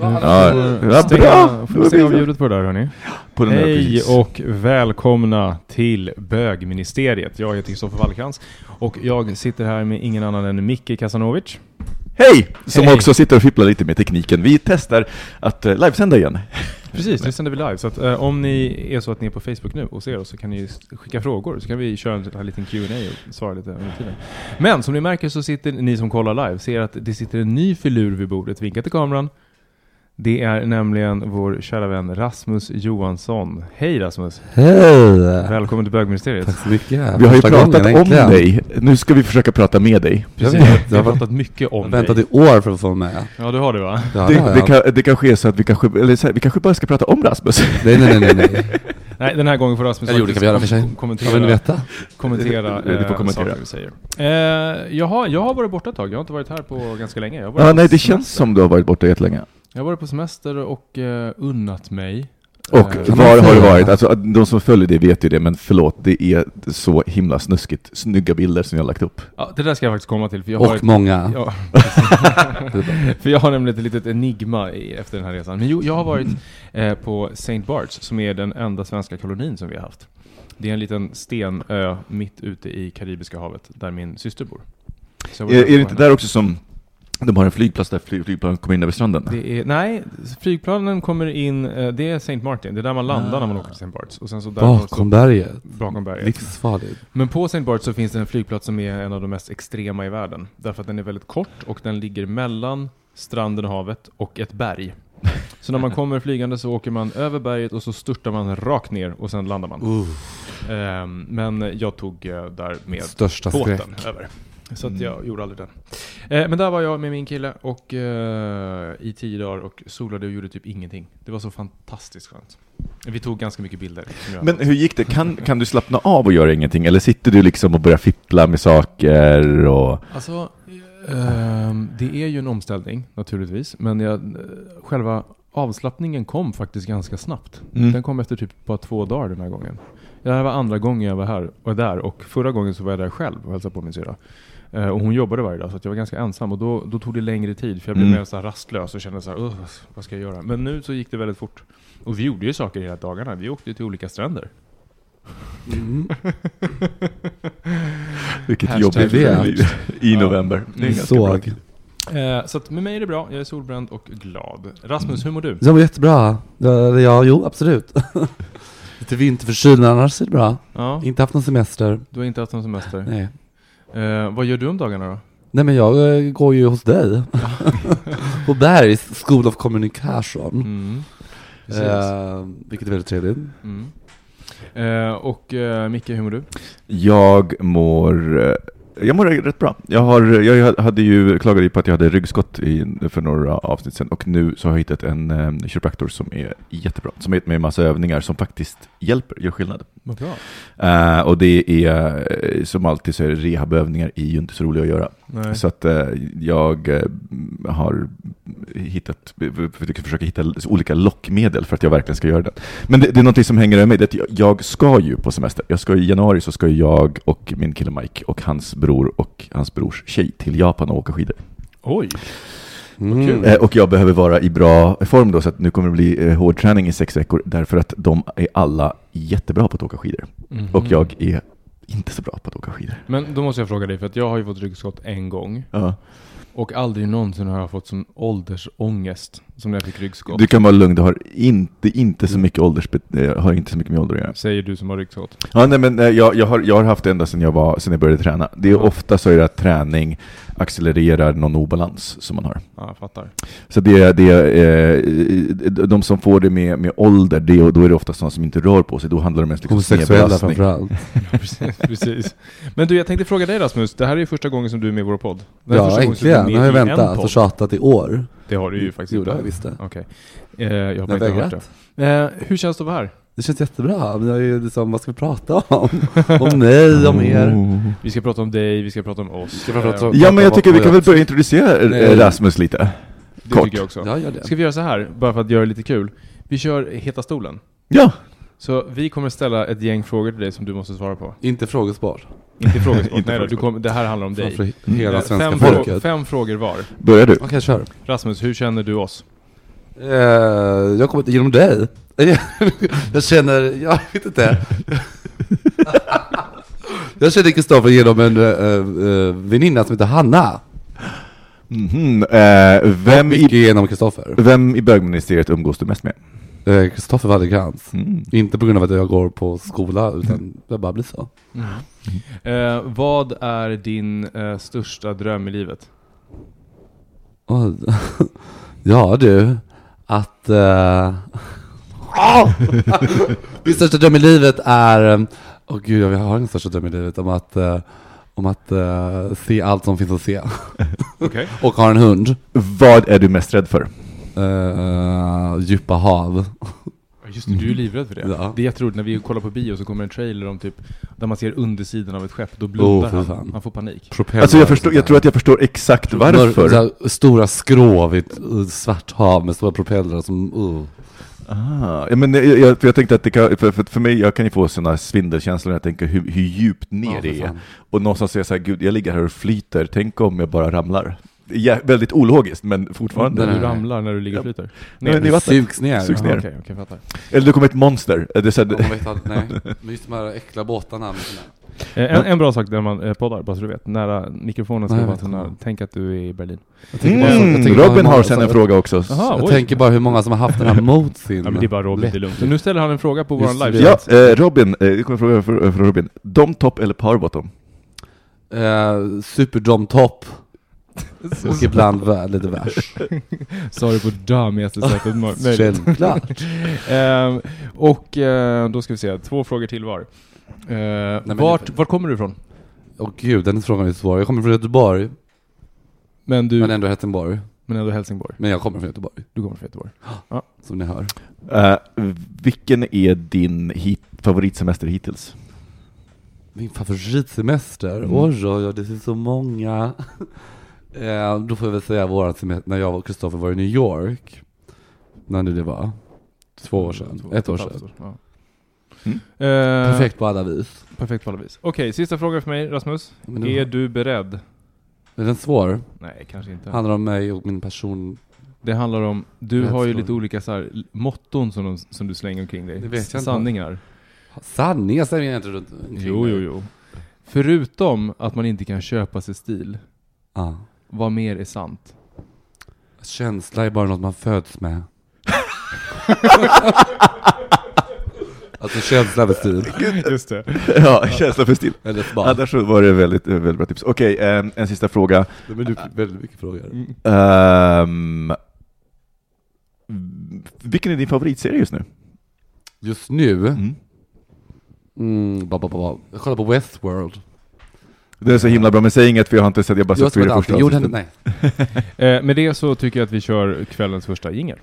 da, da. Ja, Ja, bra. får vi stänga av ljudet på det där hörni. På den där, Hej precis. och välkomna till bögministeriet. Jag heter Kristoffer Wallkrantz och jag sitter här med ingen annan än Micke Kasanovic. Hej! Som Hej. också sitter och fipplar lite med tekniken. Vi testar att uh, livesända igen. Precis, nu sänder vi live. Så att, eh, om ni är så att ni är på Facebook nu och ser oss så kan ni skicka frågor. Så kan vi köra en, en liten Q&A och svara lite under tiden. Men som ni märker så sitter ni som kollar live, ser att det sitter en ny filur vid bordet. Vinka till kameran. Det är nämligen vår kära vän Rasmus Johansson. Hej Rasmus! Hej! Välkommen till bögministeriet. Tack så mycket. Vi har ju pratat gången, om dig. Nu ska vi försöka prata med dig. Precis, Jag vi har jag pratat mycket om väntat dig. i år för att få med. Ja, du har det va? Det, det, jag. kan, det kanske är så att vi kanske, eller så här, vi kanske bara ska prata om Rasmus. Nej, nej, nej, nej. nej. Nej, den här gången får Rasmus Eller det kan vi göra för sig. kommentera, Vad vill veta? kommentera, Du får eh, kommentera. saker vi säger. Eh, jag, har, jag har varit borta ett tag, jag har inte varit här på ganska länge. Jag har varit Ja, nej, det semester. känns som du har varit borta jättelänge. Jag har varit på semester och eh, unnat mig. Och Eh, var har du varit? Alltså, de som följer det vet ju det, men förlåt, det är så himla snuskigt. Snygga bilder som jag har lagt upp. ja, det där ska jag faktiskt komma till. För jag har Och varit, många. Ja, för jag har nämligen ett litet enigma i, efter den här resan. Men jo, jag har varit eh, på St. Barts, som är den enda svenska kolonin som vi har haft. Det är en liten stenö mitt ute i Karibiska havet, där min syster bor. Är, är det inte där också som de har en flygplats där flyg- flygplanen kommer in över stranden? Det är, nej, flygplanen kommer in, eh, det är St. Martin, det är där man landar när man åker till St. Barts. Och sen så där Bakom berget. bakom berget. Livsfarligt. Men på St. Barts så finns det en flygplats som är en av de mest extrema i världen. Därför att den är väldigt kort och den ligger mellan stranden och havet och ett berg. Så när man kommer flygande så åker man över berget och så störtar man rakt ner och sen landar man. Uh, men jag tog eh, där med största båten skräck. över. Så att jag gjorde aldrig den. Eh, men där var jag med min kille och eh, i tio dagar och solade och gjorde typ ingenting. Det var så fantastiskt skönt. Vi tog ganska mycket bilder. Men hur gick det? Kan, kan du slappna av och göra ingenting? Eller sitter du liksom och börjar fippla med saker och... Alltså, ehm, det är ju en omställning naturligtvis, men jag, eh, själva avslappningen kom faktiskt ganska snabbt. Mm. Den kom efter typ bara två dagar den här gången. Det här var andra gången jag var här och där och förra gången så var jag där själv och hälsade på min syrra. Eh, och hon jobbade varje dag så att jag var ganska ensam och då, då tog det längre tid för jag blev Mm. mer så här rastlös och kände så här, "Ugh, vad ska jag göra? Men nu så gick det väldigt fort. Och vi gjorde ju saker hela dagarna. Vi åkte till olika stränder. Mm. Vilket Hashtag jobbigt det. liv i Ja. november. Är bra. såg. Eh, så att med mig är det bra, jag är solbränd och glad. Rasmus, hur mår du? Det var jättebra. Ja, ja, jo, absolut. Lite vinterförkyld, annars är det bra. Ja, Inte haft någon semester. du har inte haft någon semester. Nej. Eh, vad gör du om dagarna då? Nej men jag eh, går ju hos dig. På Bergs School of Communication. Mm. Eh, vilket är väldigt trevligt. Mm. Eh, och eh, Micke, hur mår du? Jag mår... Jag mår rätt bra. Jag, har, jag hade ju klagade ju på att jag hade ryggskott i, för några avsnitt sedan och nu så har jag hittat en um, kiropraktor som är jättebra. Som har gett mig en massa övningar som faktiskt hjälper, gör skillnad. Eh, och det är, eh, som alltid så är rehabövningar är ju inte så roliga att göra. Nej. Så att eh, jag har hittat, försöka hitta olika lockmedel för att jag verkligen ska göra det. Men det, det är något som hänger över mig, det är att jag, ska ju på semester. Jag ska i januari så ska jag och min kille Mike och hans bror och hans brors tjej till Japan och åka skidor. Oj. Mm. Eh, och jag behöver vara i bra form då, så att nu kommer det bli eh, hård träning i sex veckor, därför att de är alla jättebra på att åka skidor. Mhm. Och jag är inte så bra på att åka skidor. Men då måste jag fråga dig, för att jag har ju fått ryggskott en gång. Ja. Och aldrig någonsin har jag fått sån åldersångest som när jag fick ryggskott. Du kan vara lugn, du har inte, inte så mycket ålders, eh, har inte så mycket med ålder att göra. Säger du som har ryggskott. Ja, nej, men jag, jag, har, jag har haft det ända sedan jag, var, sedan jag började träna. Det är Ja. ofta så är det att träning accelererar någon obalans som man har. Ja, jag fattar. Så det, det, eh, de som får det med, med ålder, det, då är det ofta sådana som inte rör på sig. Då handlar det mest liksom Homosexuella snedbelastning. framförallt. precis, precis. Men du, jag tänkte fråga dig Rasmus, det här är ju första gången som du är med i vår podd. Det Ja, äntligen. Nu har jag väntat och tjatat i år. Det har du ju faktiskt gjorde inte. jag visst det. Okej. Eh, jag har Men inte hört vägrat. det. Eh, hur känns det att vara här? Det känns jättebra. Men jag är ju liksom, vad ska vi prata om? om mig, om er. Oh. Vi ska prata om dig, vi ska prata om oss. Ska prata om- Eh, Ja, men jag tycker vi kan väl börja introducera eh, Nej. Rasmus lite. det kort. tycker jag också. Ja, gör det. Ska vi göra så här, bara för att göra det lite kul? Vi kör Heta stolen. Ja, Så vi kommer ställa ett gäng frågor till dig som du måste svara på. Inte frågesport. Inte frågesport, Inte nej då, du frågesport. kommer, det här handlar om dig. För hela Eh, svenska fem, folket. fem frågor var. börjar du. Okej, kör. Rasmus, hur känner du oss? Eh, jag kommer genom dig. jag känner, jag vet inte. jag känner Kristoffer genom en uh, uh, väninna som heter Hanna. Mhm, eh, vem, i, genom Kristoffer. vem i bögministeriet umgås du mest med? Eh, Kristoffer Wallercrantz. Mm. Inte på grund av att jag går på skola, utan det bara blir så. Eh, vad är din eh, största dröm i livet? Oj. ja du, att... Uh... Min största dröm i livet är... Åh gud, jag har ingen största dröm i livet om att, eh, om att eh, se allt som finns att se. Okej. Och har en hund. Vad är du mest rädd för? Uh, djupa hav. Just det, du är livrädd för det. Ja. Det är jätteroligt, när vi kollar på bio så kommer en trailer om typ, där man ser undersidan av ett skepp, då blundar Oh, han. Han får panik. Propeller Alltså jag, förstår, jag där. tror att jag förstår exakt varför. Här, stora skrov i ett uh, svart hav med stora propellrar som... Uh. Ah, ja, men jag, jag, för jag tänkte att det kan, för, för, för mig, jag kan ju få sådana svindelkänslor när jag tänker hur, hur djupt ner Ja, för det är. Och någonstans säger jag så här, gud jag ligger här och flyter, tänk om jag bara ramlar. Ja, väldigt ologiskt, men fortfarande. När Nej, du ramlar när du ligger och flyter? Nej, Nej. Sugs ner. Sugs ner. Okej, okej, fattar. Eller det kommer ett monster. Det är så här, vet aldrig, nej. Men just de här äckliga båtarna med sina... Eh, En, en bra sak när man eh, poddar, bara så du vet, nära mikrofonen ska Nej, jag vara vet så nära. inte. Tänk att du är i Berlin. Jag tänker bara, jag mm, tänker bara hur Robin många har som- sen en fråga också. Jaha, Jag oj. tänker bara hur många som har haft den här mot sin... Ja men det är bara Robin, det är lugnt. Så nu ställer han en fråga på våran Just live. Ja, eh, Robin, eh, det kommer fråga för- från Robin. Dom top eller power bottom? Eh, Superdom top. Och ibland vä- lite värst. Sa det på dömigaste sättet möjligt. Självklart. Ehm, och eh, då ska vi se, två frågor till var. Uh, men vart, vart kommer du ifrån? Åh gud, den frågan är svår. Jag kommer från Göteborg, Men du, men men, ändå Helsingborg. ändå Helsingborg. Men jag kommer från Göteborg, Du kommer från Göteborg. som ni hör. Eh, vilken är din hit, favoritsemester hittills? Min favoritsemester? Mm. Oj, oj, oj, det finns så många. eh, då får jag väl säga våran semester, när jag och Kristoffer var i New York. När nu det var. Två år sedan. Två- Ett år sedan. halvt Ja. Mm. Eh, Perfekt på alla vis. Perfekt på alla vis. Okej, sista frågan för mig Rasmus. Det Är var- du beredd? Är den svår? Nej, kanske inte. Handlar om mig och min person. Det handlar om, du Rätt har ju lite olika så här, motton som, de, som du slänger omkring dig. Det vet jag inte. Sanningar. Sanningar säger jag inte runt omkring Jo, jo, jo. Förutom att man inte kan köpa sig stil, Ja. Vad mer är sant? Känsla är bara något man föds med. alltså känsla över stil. Just det. ja, känsla för stil. Eller där så var det väldigt, väldigt bra tips. Okej, eh, en sista fråga. Det är du väldigt mycket frågor. Ehm, vilken är din favoritserie just nu? Just nu, Mm. mm, ba, ba, ba, ba. jag kollar på Westworld. Det är så himla bra, men säg inget för jag har inte sett, jag bara sett fyra första jo, den, nej. Eh, med det så tycker jag att vi kör kvällens första jingel.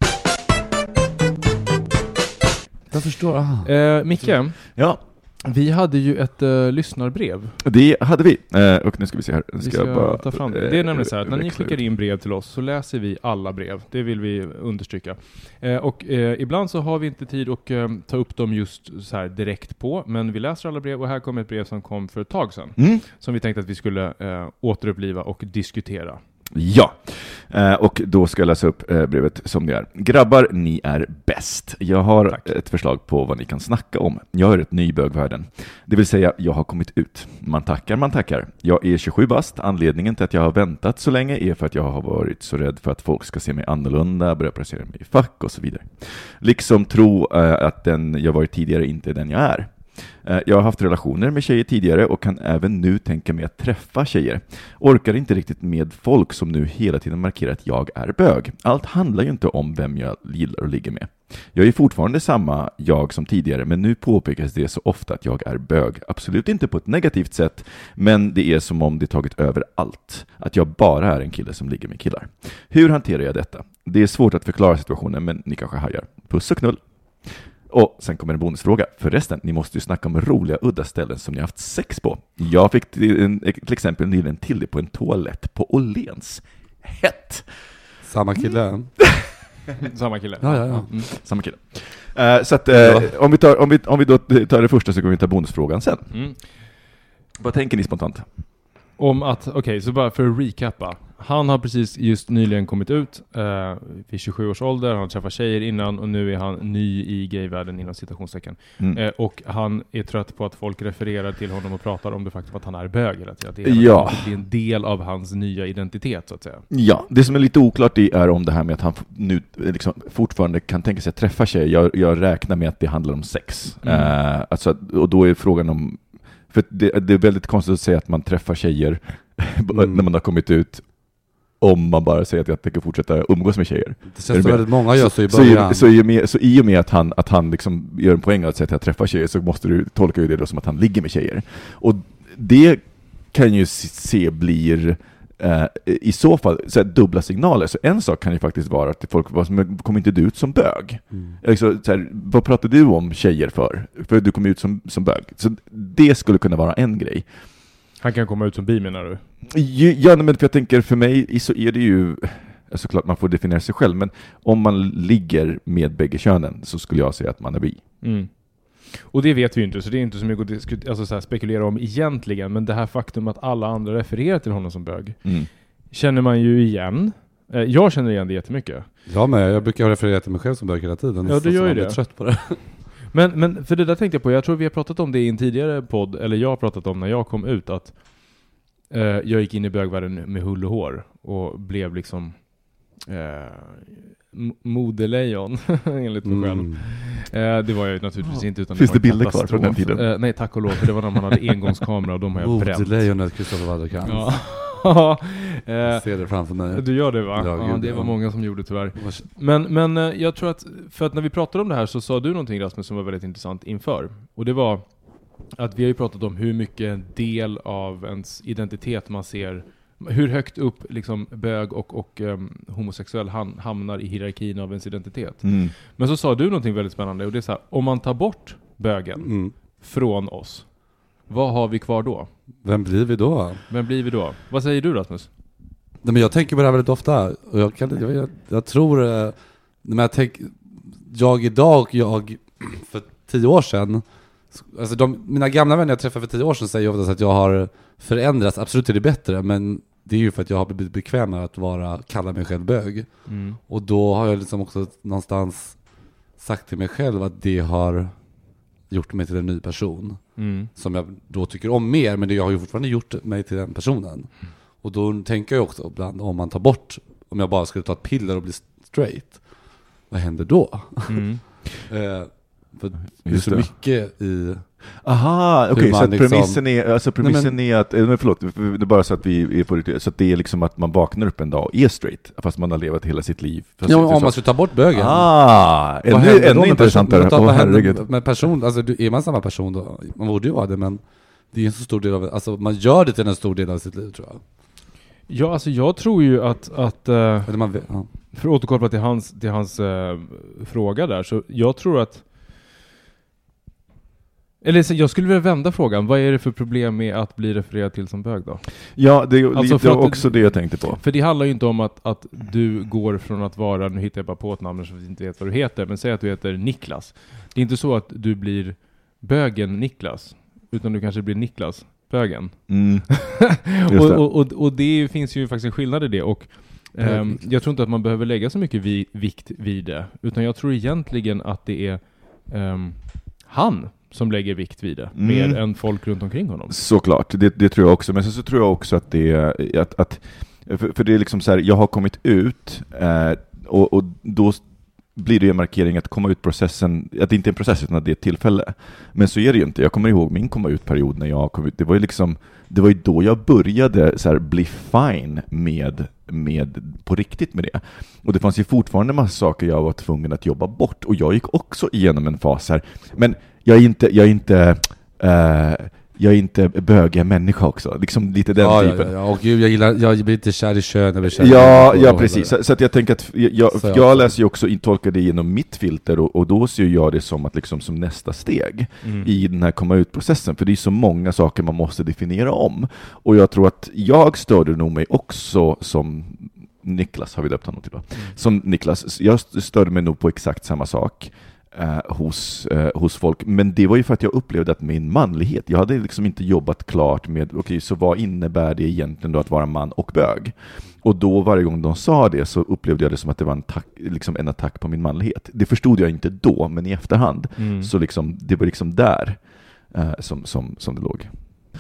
Jag förstår, ah. Eh, Micke, Ja, Vi hade ju ett uh, lyssnarbrev. Det hade vi, eh, och nu ska vi se här. Vi Ska ska jag bara, ta fram det. Det är nämligen så här att när ni eh, skickar in brev till oss så läser vi alla brev. Det vill vi understryka. Eh, och eh, ibland så har vi inte tid att eh, ta upp dem just så här direkt på, men vi läser alla brev och här kommer ett brev som kom för ett tag sedan. Mm. Som vi tänkte att vi skulle eh, återuppliva och diskutera. Ja, eh, och då ska jag läsa upp eh, brevet som det är. Grabbar, ni är bäst. Jag har Tack. ett förslag på vad ni kan snacka om. Jag är ett ny bögvärlden. Det vill säga, jag har kommit ut. Man tackar, man tackar. Jag är 27 bast. Anledningen till att jag har väntat så länge är för att jag har varit så rädd för att folk ska se mig annorlunda, börja placera mig i fack och så vidare. Liksom tro eh, att den jag varit tidigare inte är den jag är. Eh, jag har haft relationer med tjejer tidigare och kan även nu tänka mig att träffa tjejer. Orkar inte riktigt med folk som nu hela tiden markerar att jag är bög. Allt handlar ju inte om vem jag gillar att ligga med. Jag är fortfarande samma jag som tidigare, men nu påpekas det så ofta att jag är bög. Absolut inte på ett negativt sätt, men det är som om det tagit över allt. Att jag bara är en kille som ligger med killar. Hur hanterar jag detta? Det är svårt att förklara situationen, men ni kanske hajar. Puss och knull! Och sen kommer en bonusfråga. Förresten, ni måste ju snacka om roliga udda ställen som ni haft sex på. Jag fick till, en, till exempel nyligen till det på en toalett på Åhléns. Hett! Samma kille? Mm. Samma kille. Ja, ja, ja. Mm. Samma kille. Eh, så att, eh, Ja. om, vi tar, om, vi, om vi då tar det första så kommer vi ta bonusfrågan sen. Mm. Vad tänker ni spontant? Om att, okej, så bara för att recappa. Han har precis just nyligen kommit ut eh, vid 27 års ålder, han har träffat tjejer innan och nu är han ny i gayvärlden inom citationstecken. Mm. Eh, och han är trött på att folk refererar till honom och pratar om det faktum att han är bög hela tiden. Att det är, Ja. att det är en del av hans nya identitet så att säga. Ja, det som är lite oklart är om det här med att han nu eh, liksom fortfarande kan tänka sig att träffa tjejer. Jag, jag räknar med att det handlar om sex. Mm. Eh, alltså, och då är frågan om... För det, det är väldigt konstigt att säga att man träffar tjejer Mm. när man har kommit ut om man bara säger att jag tänker fortsätta umgås med tjejer. Det känns som väldigt många gör så i Så, början. i, så, i och med, så i och med att han, att han liksom gör en poäng av att säga att jag träffar tjejer så måste du tolka det då som att han ligger med tjejer. Och det kan ju se blir eh, i så fall så här, dubbla signaler. Så en sak kan ju faktiskt vara att folk kommer inte du ut som bög? Mm. Alltså, så här, vad pratar du om tjejer för? För du kom ut som, som bög. Så det skulle kunna vara en grej. Han kan komma ut som bi menar du? Ja, men för jag tänker för mig så är det ju såklart man får definiera sig själv, men om man ligger med bägge könen så skulle jag säga att man är bi. Mm. Och det vet vi ju inte, så det är inte så mycket att diskut- alltså så här, spekulera om egentligen, men det här faktum att alla andra refererar till honom som bög, Mm. känner man ju igen. Eh, Jag känner igen det jättemycket. Jag med, jag brukar referera till mig själv som bög hela tiden. Ja, du gör ju det. trött på det. Men, men för det där tänkte jag på, jag tror vi har pratat om det i en tidigare podd, eller jag har pratat om när jag kom ut, att eh, jag gick in i bögvärlden med hull och hår och blev liksom eh, modelejon, enligt mig själv. Mm. Eh, det var jag ju naturligtvis inte, utan Finns det en bilder kvar från den tiden? Eh, nej, tack och lov, för det var när man hade engångskamera och de har jag bränt. Modelejonet Kristoffer Wallercrantz. Ja. Eh, Jag ser det framför mig. du gör det va? Ja, Ja, det var många som gjorde tyvärr. Men, men eh, jag tror att, för att när vi pratade om det här så sa du någonting Rasmus som var väldigt intressant inför. Och det var att vi har ju pratat om hur mycket en del av ens identitet man ser, hur högt upp liksom bög och, och em, homosexuell ham- hamnar i hierarkin av ens identitet. Mm. Men så sa du någonting väldigt spännande och det är så här, om man tar bort bögen Mm. från oss, vad har vi kvar då? Vem blir vi då? Vem blir vi då? Vad säger du Rasmus? Nej, men jag tänker på det här väldigt ofta. Och jag, kan, jag, jag, jag tror... eh, Men jag tänker... Jag idag och jag för tio år sedan... Alltså de, mina gamla vänner jag träffade för tio år sedan säger oftast att jag har förändrats. Absolut är det bättre, men det är ju för att jag har blivit bekväm med att vara, kalla mig själv bög. Mm. Och då har jag liksom också någonstans sagt till mig själv att det har gjort mig till en ny person. Mm. Som jag då tycker om mer, men det jag har ju fortfarande gjort mig till den personen. Och då tänker jag också ibland, om man tar bort, om jag bara skulle ta ett piller och bli straight, vad händer då? Mm. Eh, för det är så det. mycket i... Aha, okej, Hur så liksom- premissen är, alltså premissen Nej, är att, eh, men förlåt, det är bara så att vi är på riktigt, så att det är liksom att man vaknar upp en dag och är straight, fast man har levat hela sitt liv. Fast Ja, om så. man skulle ta bort bögen. Ah, ännu, ännu intressantare. person- Åh händer herregud. Med person, alltså du- är man samma person då? Man borde ju vara det, men det är en så stor del av, alltså man gör det till en stor del av sitt liv tror jag. Ja, alltså jag tror ju att, att Eller man, vet- ja. för att återkoppla till hans, till hans eh, fråga där, så jag tror att Eller så, jag skulle vilja vända frågan, vad är det för problem med att bli refererad till som bög då? Ja, det är Alltså, lite också det jag tänkte på. För det handlar ju inte om att, att du går från att vara, nu hittar jag bara på ett namn som vi inte vet vad du heter, men säg att du heter Niklas. Det är inte så att du blir bögen Niklas, utan du kanske blir Niklas, bögen. Mm. Och, det. och, och, och det finns ju faktiskt en skillnad i det. Och, Bögnicklas. jag tror inte att man behöver lägga så mycket vi, vikt vid det. Utan jag tror egentligen att det är ehm, han som lägger vikt vid det. Mm. Mer än folk runt omkring honom. Såklart, det, det tror jag också. Men sen så tror jag också att det är att, att för, för det är liksom så här, jag har kommit ut eh, och, och då blir det ju en markering att komma ut-processen, att det inte är en process utan att det är ett tillfälle. Men så är det ju inte. Jag kommer ihåg min komma ut-period när jag kom ut. Det var ju liksom, det var ju då jag började så här, bli fine med, med, på riktigt med det. Och det fanns ju fortfarande massa saker jag var tvungen att jobba bort. Och jag gick också igenom en fas här. Men jag är inte, jag är inte, Uh, jag är inte bögiga människa också. Liksom lite den ja, typen. ja, ja, och gud, jag gillar, jag blir inte kär i kön, jag blir kär i Ja, ja precis. Så, så att jag tänker att jag, jag, jag jag läser ju också, tolkar det genom mitt filter och, och då ser jag det som att liksom som nästa steg Mm. i den här komma ut-processen, för det är så många saker man måste definiera om. Och jag tror att jag störde nog mig också som Niklas, har vi döpt honom till va? Som Niklas, jag störde mig nog på exakt samma sak. Eh, hos, eh, hos folk, men det var ju för att jag upplevde att min manlighet, jag hade liksom inte jobbat klart med, okej, så vad innebär det egentligen då att vara man och bög? Och då varje gång de sa det så upplevde jag det som att det var en, tack, liksom en attack på min manlighet. Det förstod jag inte då, men i efterhand, Mm. så liksom, det var liksom där eh, som, som, som det låg.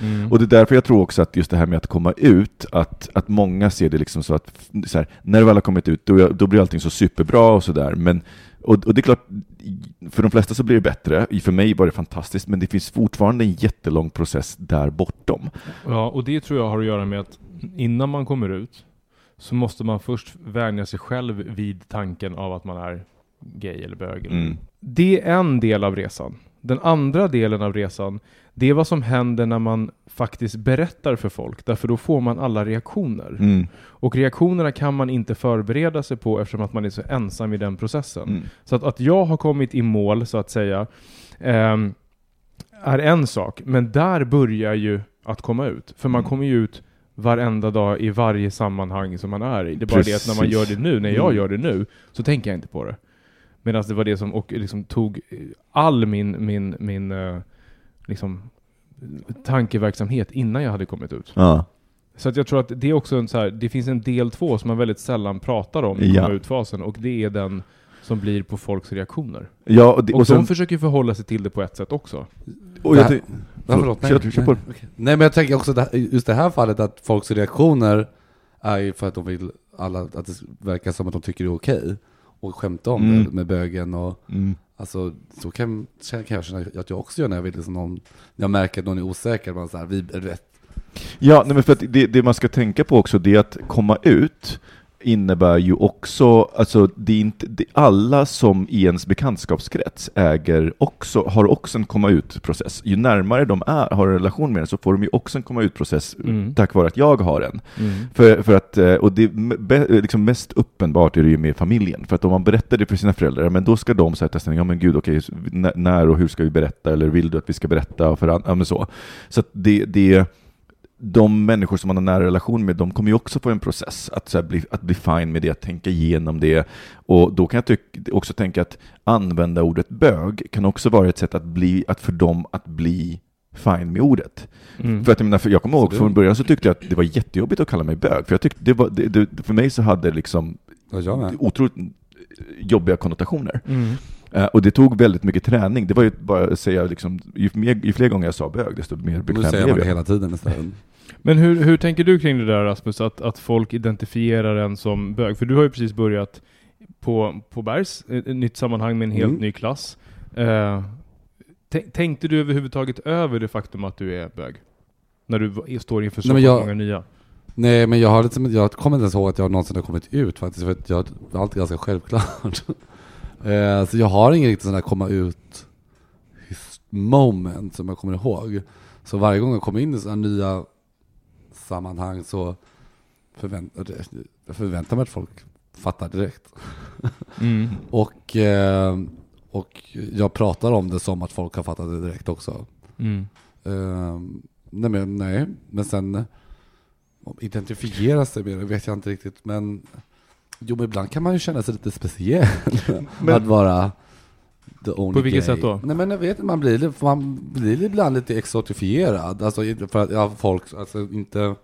Mm. Och det är därför jag tror också att just det här med att komma ut, att, att många ser det liksom så att så här, när du väl har kommit ut, då, då blir allting så superbra och sådär. Men och, och det är klart, för de flesta så blir det bättre. För mig var det fantastiskt, men det finns fortfarande en jättelång process där bortom. Ja, och det tror jag har att göra med att innan man kommer ut så måste man först vänja sig själv vid tanken av att man är gay eller bög. Mm. Det är en del av resan. Den andra delen av resan, det är vad som händer när man faktiskt berättar för folk, därför då får man alla reaktioner. Mm. Och reaktionerna kan man inte förbereda sig på eftersom att man är så ensam i den processen. Mm. Så att, att jag har kommit i mål, så att säga, ehm, är en sak. Men där börjar ju att komma ut. För man Mm. kommer ju ut varenda dag i varje sammanhang som man är i. Det är bara det att när man Precis. gör det nu, när jag Mm. gör det nu, så tänker jag inte på det. Medan det var det som och liksom tog all min, min, min eh, liksom, tankeverksamhet innan jag hade kommit ut. Ja. Så att jag tror att det är också en så här, det finns en del två som man väldigt sällan pratar om i Ja. komma ut-fasen och det är den som blir på folks reaktioner. Ja, och, det, Och, och, sen, de försöker förhålla sig till det på ett sätt också. och jag, tänk- Ja, förlåt, nej, nej, okej. nej men jag tänker också det här, just det här fallet att folks reaktioner är ju för att de vill alla, att det verkar som att de tycker det är okej. Och skämta om Mm. det med bögen och Mm. Alltså, så kan, kan jag känna att jag också gör när jag vill liksom någon, när jag märker att någon är osäker, man så här, vi, du vet, Ja, nej, men för att det, det man ska tänka på också, det är att komma ut innebär ju också, alltså det är inte, det, alla som i ens bekantskapskrets äger också, har också en komma ut-process. Ju närmare de är, har en relation med en så får de ju också en komma ut-process Mm. tack vare att jag har en. För, för att, eh, och det är liksom mest uppenbart är det ju med familjen, för att om man berättar det för sina föräldrar, men då ska de säga ställning, ja men gud, okej, n- när och hur ska vi berätta, eller vill du att vi ska berätta för ja, men så. Så att det, det, de människor som man har nära relation med, de kommer ju också få en process att, så här, bli, att bli fine med det, att tänka igenom det. Och då kan jag också tänka att använda ordet bög kan också vara ett sätt att, bli, att för dem att bli fine med ordet. Mm. För att jag, menar, för jag kommer ihåg från början så tyckte jag att det var jättejobbigt att kalla mig bög, för jag tyckte det var, det, det, för mig så hade det liksom jag otroligt jobbiga konnotationer. Mm. Eh, och det tog väldigt mycket träning. Det var ju bara att säga liksom, ju, mer, ju fler gånger jag sa bög, desto mer Nu bekväm säger blev man det jag. hela tiden nästan. Men hur, hur tänker du kring det där Rasmus, att, att folk identifierar en som bög? För du har ju precis börjat på, på Bergs, ett, ett nytt sammanhang med en helt Mm. ny klass. Eh, tän- tänkte du överhuvudtaget över det faktum att du är bög? När du står inför så Nej, jag- många nya? Nej men jag har liksom, jag kommer inte ens ihåg att jag någonsin har kommit ut faktiskt, för jag är alltid ganska självklart. Eh, så jag har ingen riktigt sån där komma ut moment som jag kommer ihåg. Så varje gång jag kommer in i sådana nya sammanhang så förväntar jag förväntar mig att folk fattar direkt. Mm. Och, eh, och jag pratar om det som att folk har fattat det direkt också. Mm. Ehm, nej, men, nej, men sen eh, identifiera sig med det vet jag inte riktigt. Men jo, men ibland kan man ju känna sig lite speciell. att vara the only På vilket gay. sätt då? Nej men jag vet man blir, li- man blir ibland lite exotifierad. Alltså för att ja, folk, alltså inte,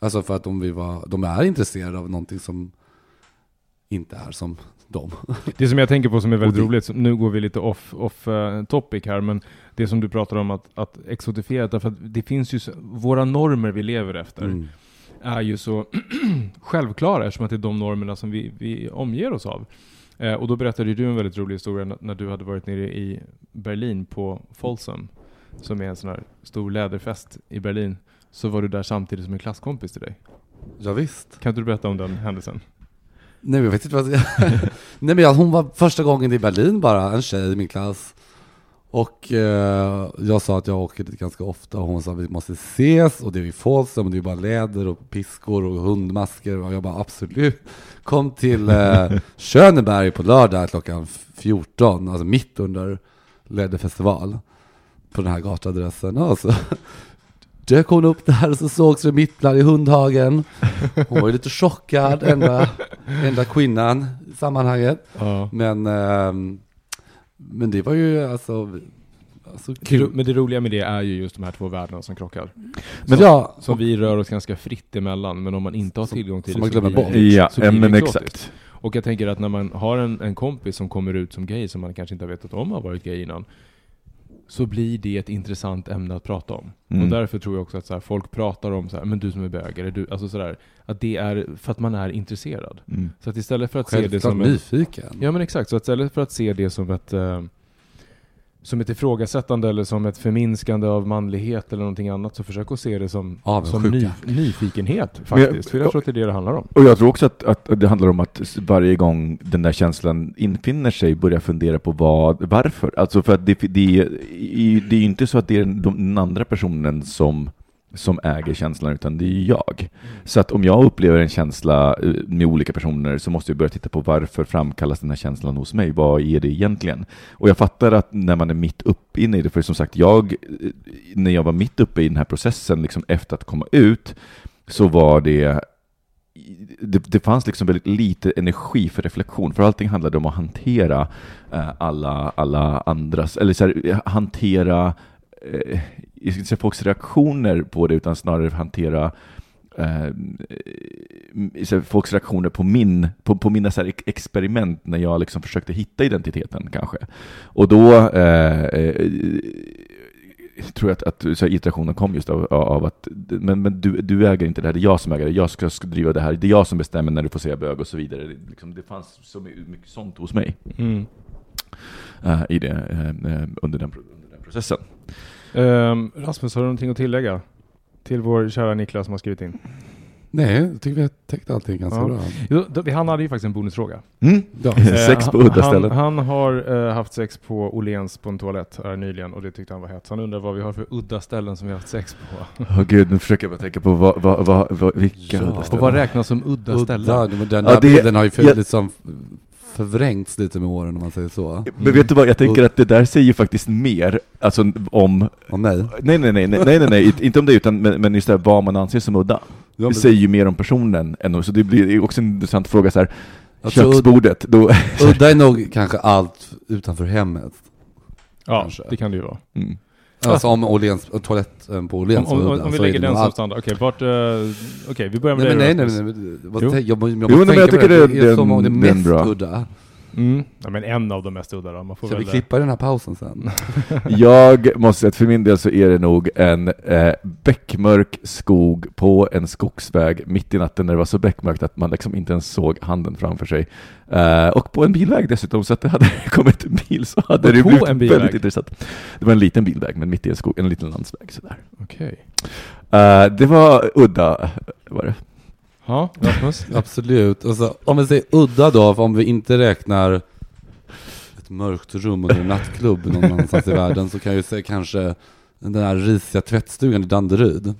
alltså för att de, vill vara, de är intresserade av någonting som inte är som dem. Det som jag tänker på som är väldigt roligt, nu går vi lite off, off eh, topic här, men det som du pratar om att, att exotifiera, därför att det finns ju, så, våra normer vi lever efter Mm. är ju så självklara eftersom att det är de normerna som vi, vi omger oss av. Eh, och då berättade du en väldigt rolig historia när, när du hade varit nere i Berlin på Folsom, som är en sån här stor läderfest i Berlin. Så var du där samtidigt som en klasskompis till dig. Ja, visst. Kan inte du berätta om den händelsen? Nej men jag vet inte vad jag Nej men jag, hon var första gången i Berlin bara, en tjej i min klass. Och eh, jag sa att jag åker dit ganska ofta och hon sa att vi måste ses och det är i Folsom och det är bara läder och piskor och hundmasker och jag bara absolut. Kom till eh, Schöneberg på lördag klockan 14, alltså mitt under läderfestival. På den här gatuadressen. Och så dök hon upp där och så sågs vi mitt bland i hundhagen. Hon var ju lite chockad, enda, enda kvinnan i sammanhanget. Ja. Men, ehm, men det var ju alltså, alltså kul. Men det roliga med det är ju just de här två världarna som krockar. Men ja, Som vi rör oss ganska fritt emellan, men om man inte har tillgång till som det man så glömmer blir bort. det- Ja, så blir det men exotiskt. exakt. Och jag tänker att när man har en, en kompis som kommer ut som gay, som man kanske inte har vetat om har varit gay innan, så blir det ett intressant ämne att prata om. Mm. Och därför tror jag också att så här, folk pratar om så här, men du som är bög, eller du, alltså sådär, att det är för att man är intresserad. Mm. Så att istället för att se det självklart som en, nyfiken. Ja men exakt, så att istället för att se det som ett eh, som ett ifrågasättande eller som ett förminskande av manlighet eller någonting annat så försök att se det som, som ny, nyfikenhet Men jag- faktiskt. För jag tror att det är det det handlar om. Och jag tror också att, att det handlar om att varje gång den där känslan infinner sig börja fundera på vad, varför. Alltså för att det, det, det är ju inte så att det är den andra personen som, som äger känslan, utan det är jag. Så att om jag upplever en känsla eh, med olika personer så måste jag börja titta på varför framkallas den här känslan hos mig? Vad är det egentligen? Och jag fattar att när man är mitt uppe inne i det, för som sagt, jag, eh, när jag var mitt uppe i den här processen, liksom efter att komma ut, så var det det, det fanns liksom väldigt lite energi för reflektion, för allting handlade om att hantera eh, alla, alla andras, eller så här, hantera, eh, jag ska inte säga folks reaktioner på det, utan snarare hantera eh, folks reaktioner på, min, på, på mina så experiment när jag liksom försökte hitta identiteten kanske. Och då eh, eh, tror jag att, att så här, irritationen kom just av, av att men, men du, du äger inte det här, det är jag som äger det, jag ska, ska driva det här, det är jag som bestämmer när du får säga bög och så vidare. Det, liksom, det fanns så mycket, sånt hos mig Mm. eh, i det, eh, under, den, pro- under den processen. Ehm, Rasmus, har du någonting att tillägga? Till vår kära Niklas som har skrivit in. Nej, jag tycker vi har täckt allting ganska Ja. bra. Jo, då- Han hade ju faktiskt en bonusfråga. Mm. Ja. Sex på Eh, udda han, ställen. Han har eh, haft sex på Åhléns på en toalett här nyligen och det tyckte han var hett. Han undrar vad vi har för udda ställen som vi har haft sex på. Åh gud, nu försöker jag bara tänka på vad, vad, vad, vad, vilka Ja. udda Och Och ställen. vad räknas som udda, ställen? Udda, men den Ja, det- bilden har ju jag- liksom förvrängts lite med åren om man säger så. Men vet du vad, jag tänker att det där säger faktiskt mer, alltså om, Och nej. nej nej nej, nej, nej, nej, nej inte om det utan men, men just det här, vad man anser som udda. Ja, Det säger ju mer om personen än så det blir också en intressant fråga så här, köksbordet, då, Udda är nog kanske allt utanför hemmet. Ja, Kanske. det kan det ju vara. mm. Alltså om Åhléns, toaletten på Om, Åhléns om, om, om vi lägger den som standard. Okej, vart... eh, Okej, vi börjar med Nej men dig nej, nej, nej, vad Jo. jag, må- jag Jo, men jag på tycker det, det- det är som om det mest udda. Mm. Ja, men en av de mest udda då. Man får Ska väl... vi klippa den här pausen sen? Jag måste säga att för min del så är det nog en eh, beckmörk skog på en skogsväg mitt i natten när det var så beckmörkt att man liksom inte ens såg handen framför sig. Eh, och på en bilväg dessutom, så att det hade kommit en bil så hade Och det blivit en bilväg? väldigt intressant. Det var en liten bilväg, men mitt i en skog, en liten landsväg sådär. Okej. Eh, det var udda, var det. Ja, Rasmus? Absolut. Alltså, om vi säger udda då, om vi inte räknar ett mörkt rum under en nattklubb någon annanstans i världen, så kan jag ju säga kanske den där risiga tvättstugan i Danderyd.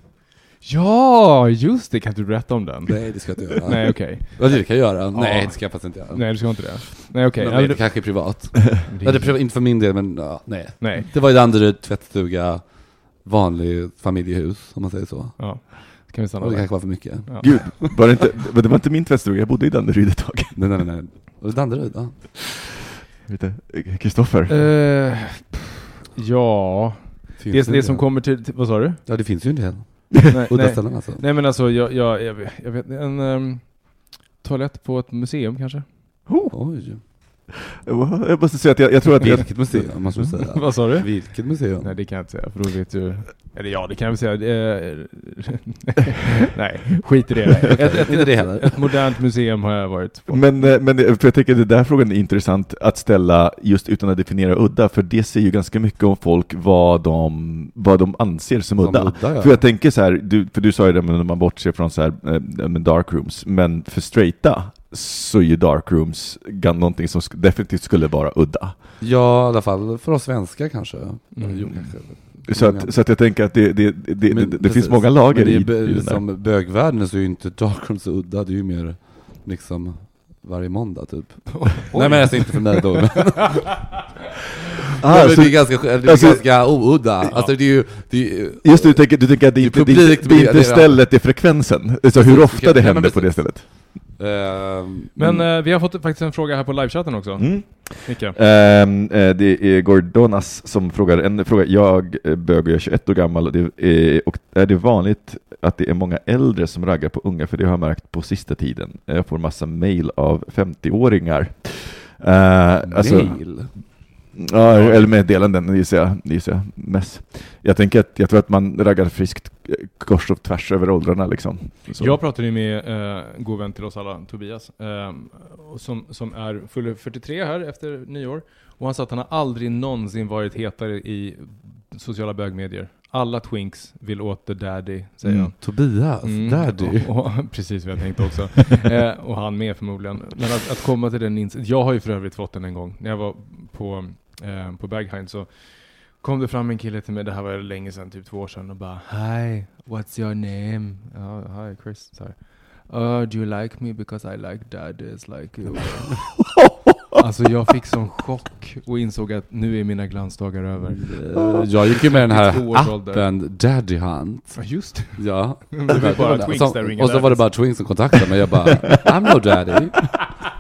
Ja, just det. Kan du berätta om den? Nej, det ska jag inte göra. Nej, okej. Ja, det kan jag göra. Nej, det ska jag faktiskt inte göra. Nej, du ska inte det. Nej, okej. Men Ja, det det- kanske är privat. det- Ja, det är privat, inte för min del, men ja, nej. Nej. Det var i Danderyd, tvättstuga, vanlig familjehus, om man säger så. Ja. Kan vi stanna Och det där? kanske var för mycket. Ja. Gud, var det, inte, det var inte min tvättstuga, jag bodde i Danderyd ett tag. Nej, nej, nej. nej. Och Danderyd, ja. Vet du, Kristoffer? Eh, ja, Finns det, det som kommer till, till vad sa du? Ja, det finns ju en del. nej, Udda nej, ställen alltså. nej men alltså, jag, jag, jag, vet, jag vet en ehm, toalett på ett museum kanske? Oj. Jag måste säga att jag, jag tror att jag, Vilket museum, måste säga. Vad sa du? Vilket museum? Nej det kan jag inte säga, för då vet du... Eller ja, det kan jag väl säga. Eh, nej, skit i det. Ett, ett, Inte det heller. ett modernt museum har jag varit på. Men, eh, men för jag tänker att den där frågan är intressant att ställa just utan att definiera udda, för det säger ju ganska mycket om folk vad de, vad de anser som Som udda. udda, ja. För jag tänker så här, du, för du sa ju det men när man bortser från så här, eh, men dark rooms, men för straighta så är ju dark rooms gan- någonting som definitivt skulle vara udda. Ja, i alla fall för oss svenskar kanske. Mm. Jo, kanske. Så att, så att jag tänker att det, det, det, det, Men det, finns många lager Men det i, är i bö- den där. Som bögvärlden så är ju inte darkroom så udda, det är ju mer liksom varje måndag typ. Nej men alltså inte för mig då. Men, Ah, så- det är ganska, det är alltså- ganska oudda. Alltså det är ju, det är, ju- Just det, du tänker, du tänker att det, inte, det, publikt det, det är blir- inte det- stället, det är frekvensen. Alltså hur ofta det händer på det stället. Ehm, Men eh, vi har fått faktiskt en fråga här på livechatten också. Mm. Micke. Ehm, eh, det är Gordonas som frågar en fråga. Jag är bög och jag är 21 år gammal och, det är, och är det vanligt att det är många äldre som raggar på unga? För det har jag märkt på sista tiden. Jag får massa mail av 50-åringar. Uh, alltså, mail. Ja, eller meddelanden gissar jag, gissar jag mest. Jag tänker att jag tror att man raggar friskt kors och tvärs över åldrarna liksom. Så. Jag pratade ju med eh, god vän till oss alla, Tobias, eh, som, som är full 43 här efter nyår. Och han sa att han har aldrig någonsin varit hetare i sociala bögmedier. Alla twinks vill åt the daddy, säger Mm. han. Tobias, Mm, daddy. Och, och, precis vad jag tänkte också. eh, och han med förmodligen. Men att, att komma till den insikten. Jag har ju för övrigt fått den en gång. När jag var på, eh, på Berghain så kom det fram en kille till mig, det här var länge sedan, typ två år sedan, och bara Hi, what's your name? Ja, hi Chris. Här, Uh, do you like me because I like daddies like you? alltså jag fick sån chock och insåg att nu är mina glansdagar över. Eh, Jag gick ju med den här 22 års ålder. appen Daddy Hunt. Ja just. Ja. Det var bara Som- och så var det bara twinks som kontaktade mig, jag bara I'm no daddy.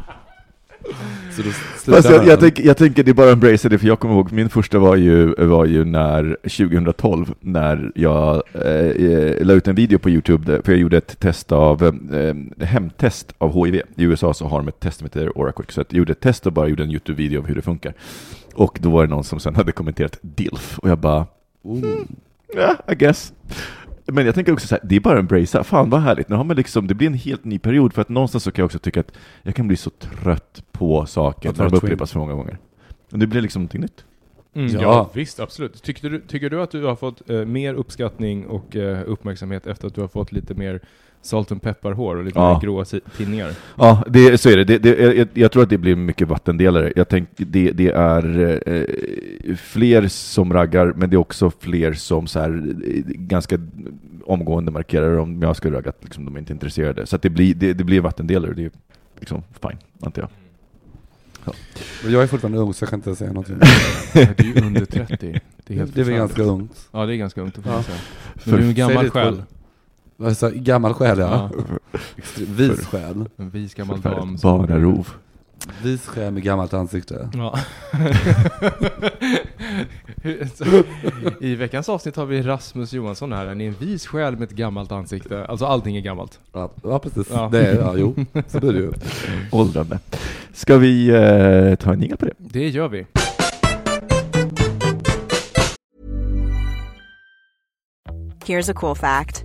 Så då Fast jag, jag, tänker, jag tänker det är bara embrace det, för jag kommer ihåg, min första var ju, var ju när, 2012, när jag eh, la ut en video på Youtube, för jag gjorde ett test av, eh, hemtest av HIV. I USA så har de ett test som heter OraQuick, så jag gjorde ett test och bara gjorde en Youtube-video av hur det funkar. Och då var det någon som sen hade kommenterat DILF, och jag bara, Oh. ja, I guess. Men jag tänker också så här, det är bara embracea, fan vad härligt, nu har man liksom, det blir en helt ny period, för att någonstans så kan jag också tycka att jag kan bli så trött på saker när de upprepas för många gånger. Men det blir liksom någonting nytt. Mm, ja. Ja. visst, absolut. Tycker du, tycker du att du har fått eh, mer uppskattning och eh, uppmärksamhet efter att du har fått lite mer salt and pepper-hår och lite Ja. gråa tinningar? Ja, det, så är det. det, det jag, jag tror att det blir mycket vattendelare. Jag tänk, det, det är eh, fler som raggar, men det är också fler som så här, eh, ganska omgående markerar om jag skulle ragga att liksom, de är inte intresserade. Så att det, blir, det, det blir vattendelare, det är liksom fine, antar jag. Men jag är fortfarande ung så jag kan inte säga någonting. du är ju under 30. Det är helt Det är väl ganska ungt. Ja, det är ganska ungt, får man Ja. säga. Men du är en gammal själ. Alltså, gammal själ ja. Ja. Vis själ. En vis gammal dam. Som- Barnarov. Vis själ med gammalt ansikte. Ja. I veckans avsnitt har vi Rasmus Johansson här. Han är en vis själ med ett gammalt ansikte. Alltså allting är gammalt. Ja, ja precis. Ja. Det är, ja, jo, så blir det ju. Åldrande. Ska vi eh, ta en jingel på det? Det gör vi. Here's a cool fact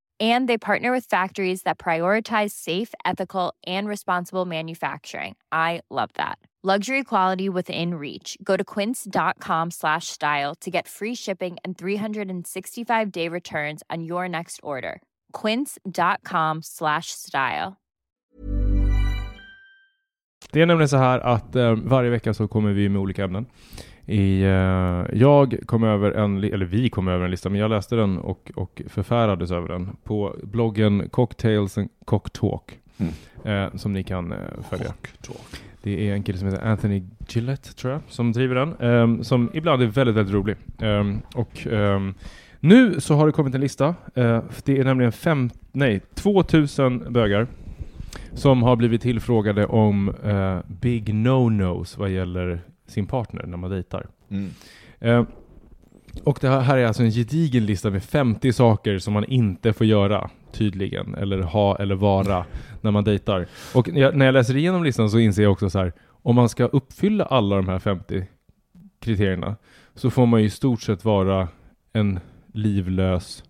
And they partner with factories that prioritize safe, ethical, and responsible manufacturing. I love that. Luxury quality within reach. Go to quince.com slash style to get free shipping and 365 day returns on your next order. Quince.com slash style. Det är nämligen så här att eh, varje vecka så kommer vi med olika ämnen. I, eh, jag kom över en, eller vi kom över en lista, men jag läste den och, och förfärades över den på bloggen Cocktails and Cocktalk. Mm. Eh, som ni kan eh, följa. Det är en kille som heter Anthony Gillette, tror jag, som driver den. ehm, som ibland är väldigt, väldigt rolig. Ehm, och ehm, nu så har det kommit en lista. Eh, det är nämligen fem, nej, 2000 bögar som har blivit tillfrågade om eh, big no-nos vad gäller sin partner när man dejtar. Mm. Eh, och det här, är alltså en gedigen lista med 50 saker som man inte får göra, tydligen, eller ha eller vara när man dejtar. Och när jag, när jag läser igenom listan så inser jag också så här, om man ska uppfylla alla de här 50 kriterierna så får man ju i stort sett vara en livlös,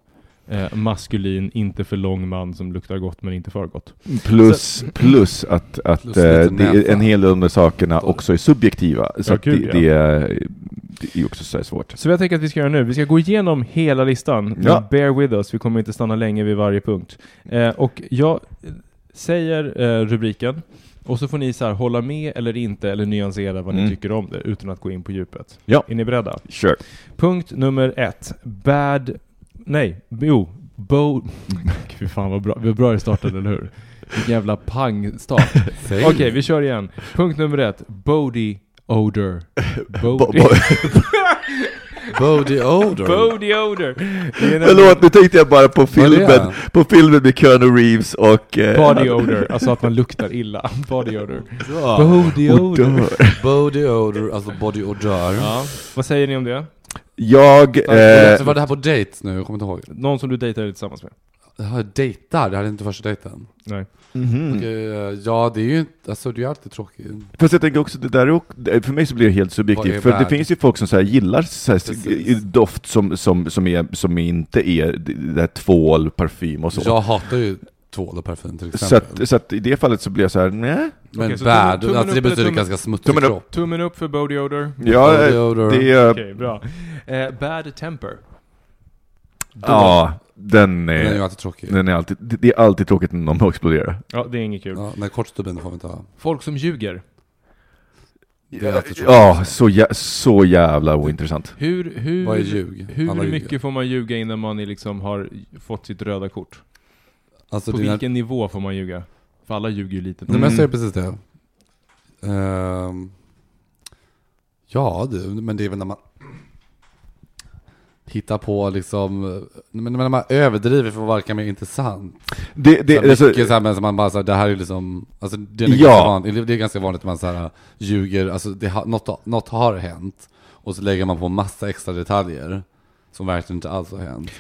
eh, maskulin, inte för lång man som luktar gott men inte för gott. Plus, plus att, att Plus eh, det en hel del av sakerna också är subjektiva. Så Ja, att gud, det, det, är, det är också så svårt. Så jag tänker att vi ska göra nu, vi ska gå igenom hela listan. Ja. Bear with us, vi kommer inte stanna länge vid varje punkt. Eh, och jag säger eh, rubriken, och så får ni så här hålla med eller inte, eller nyansera vad ni Mm. tycker om det, utan att gå in på djupet. Ja. Är ni beredda? Sure. Punkt nummer ett. Bad... Nej, jo. Bo... Fy fan vad bra, vad bra det startade, eller hur? Vilken jävla pangstart. Okej, vi kör igen. Punkt nummer ett. Body odor. Bo- Body... bo- Body odor. Body odor. Förlåt, nu tänkte jag bara på filmen, på filmen med Keanu Reeves och... eh, Body odor, alltså att man luktar illa. Body odor. Body och dör. Body odor, alltså body odor. Ja. Vad säger ni om det? Jag... Eh, var det här på date nu? Jag kommer inte ihåg. Någon som du dejtade tillsammans med? Jaha, dejtar? Det här är inte första dejten. Nej. mhm. Okej, eh, ja det är ju inte, alltså det är alltid tråkigt. Fast jag tänker också, det där är, för mig så blir det helt subjektivt. För det finns ju folk som så här gillar så här, doft som, som, som, är, som inte är det där tvål, parfym och så. Jag hatar ju tvål och parfym till exempel. Så att, så att i det fallet så blir jag så här, nej. Men så bad, tummen- alltså det betyder tummen- ganska smutsig tummen upp. kropp. Tummen upp för body odor. Ja, Body eh, odor. det är... Okej, bra. Eh, bad temper. Ja, den Den är ju är... alltid tråkig. Den är alltid, det är alltid tråkigt när någon exploderar. Ja, det är inget kul. Ja, nej, kortstubben får vi inte ha. Folk som ljuger. Det är alltid tråkigt. Ja, så, jä så jävla ointressant. Hur, hur, Vad är ljug? hur Alla ljuger. mycket får man ljuga innan man är liksom har fått sitt röda kort? Alltså På dina... vilken nivå får man ljuga? För alla ljuger ju lite. Nej men jag säger Mm. precis det. Ehm, ja, det, men det är väl när man hittar på liksom, men när man överdriver för att verka mer intressant. Det, det, så alltså, mycket så här, men som man bara så här, det här är liksom, alltså det är, Ja. ganska vanligt, det är ganska vanligt att man så här, ljuger, alltså det har, något, något har hänt. Och så lägger man på massa extra detaljer. Som verkligen inte alls har hänt.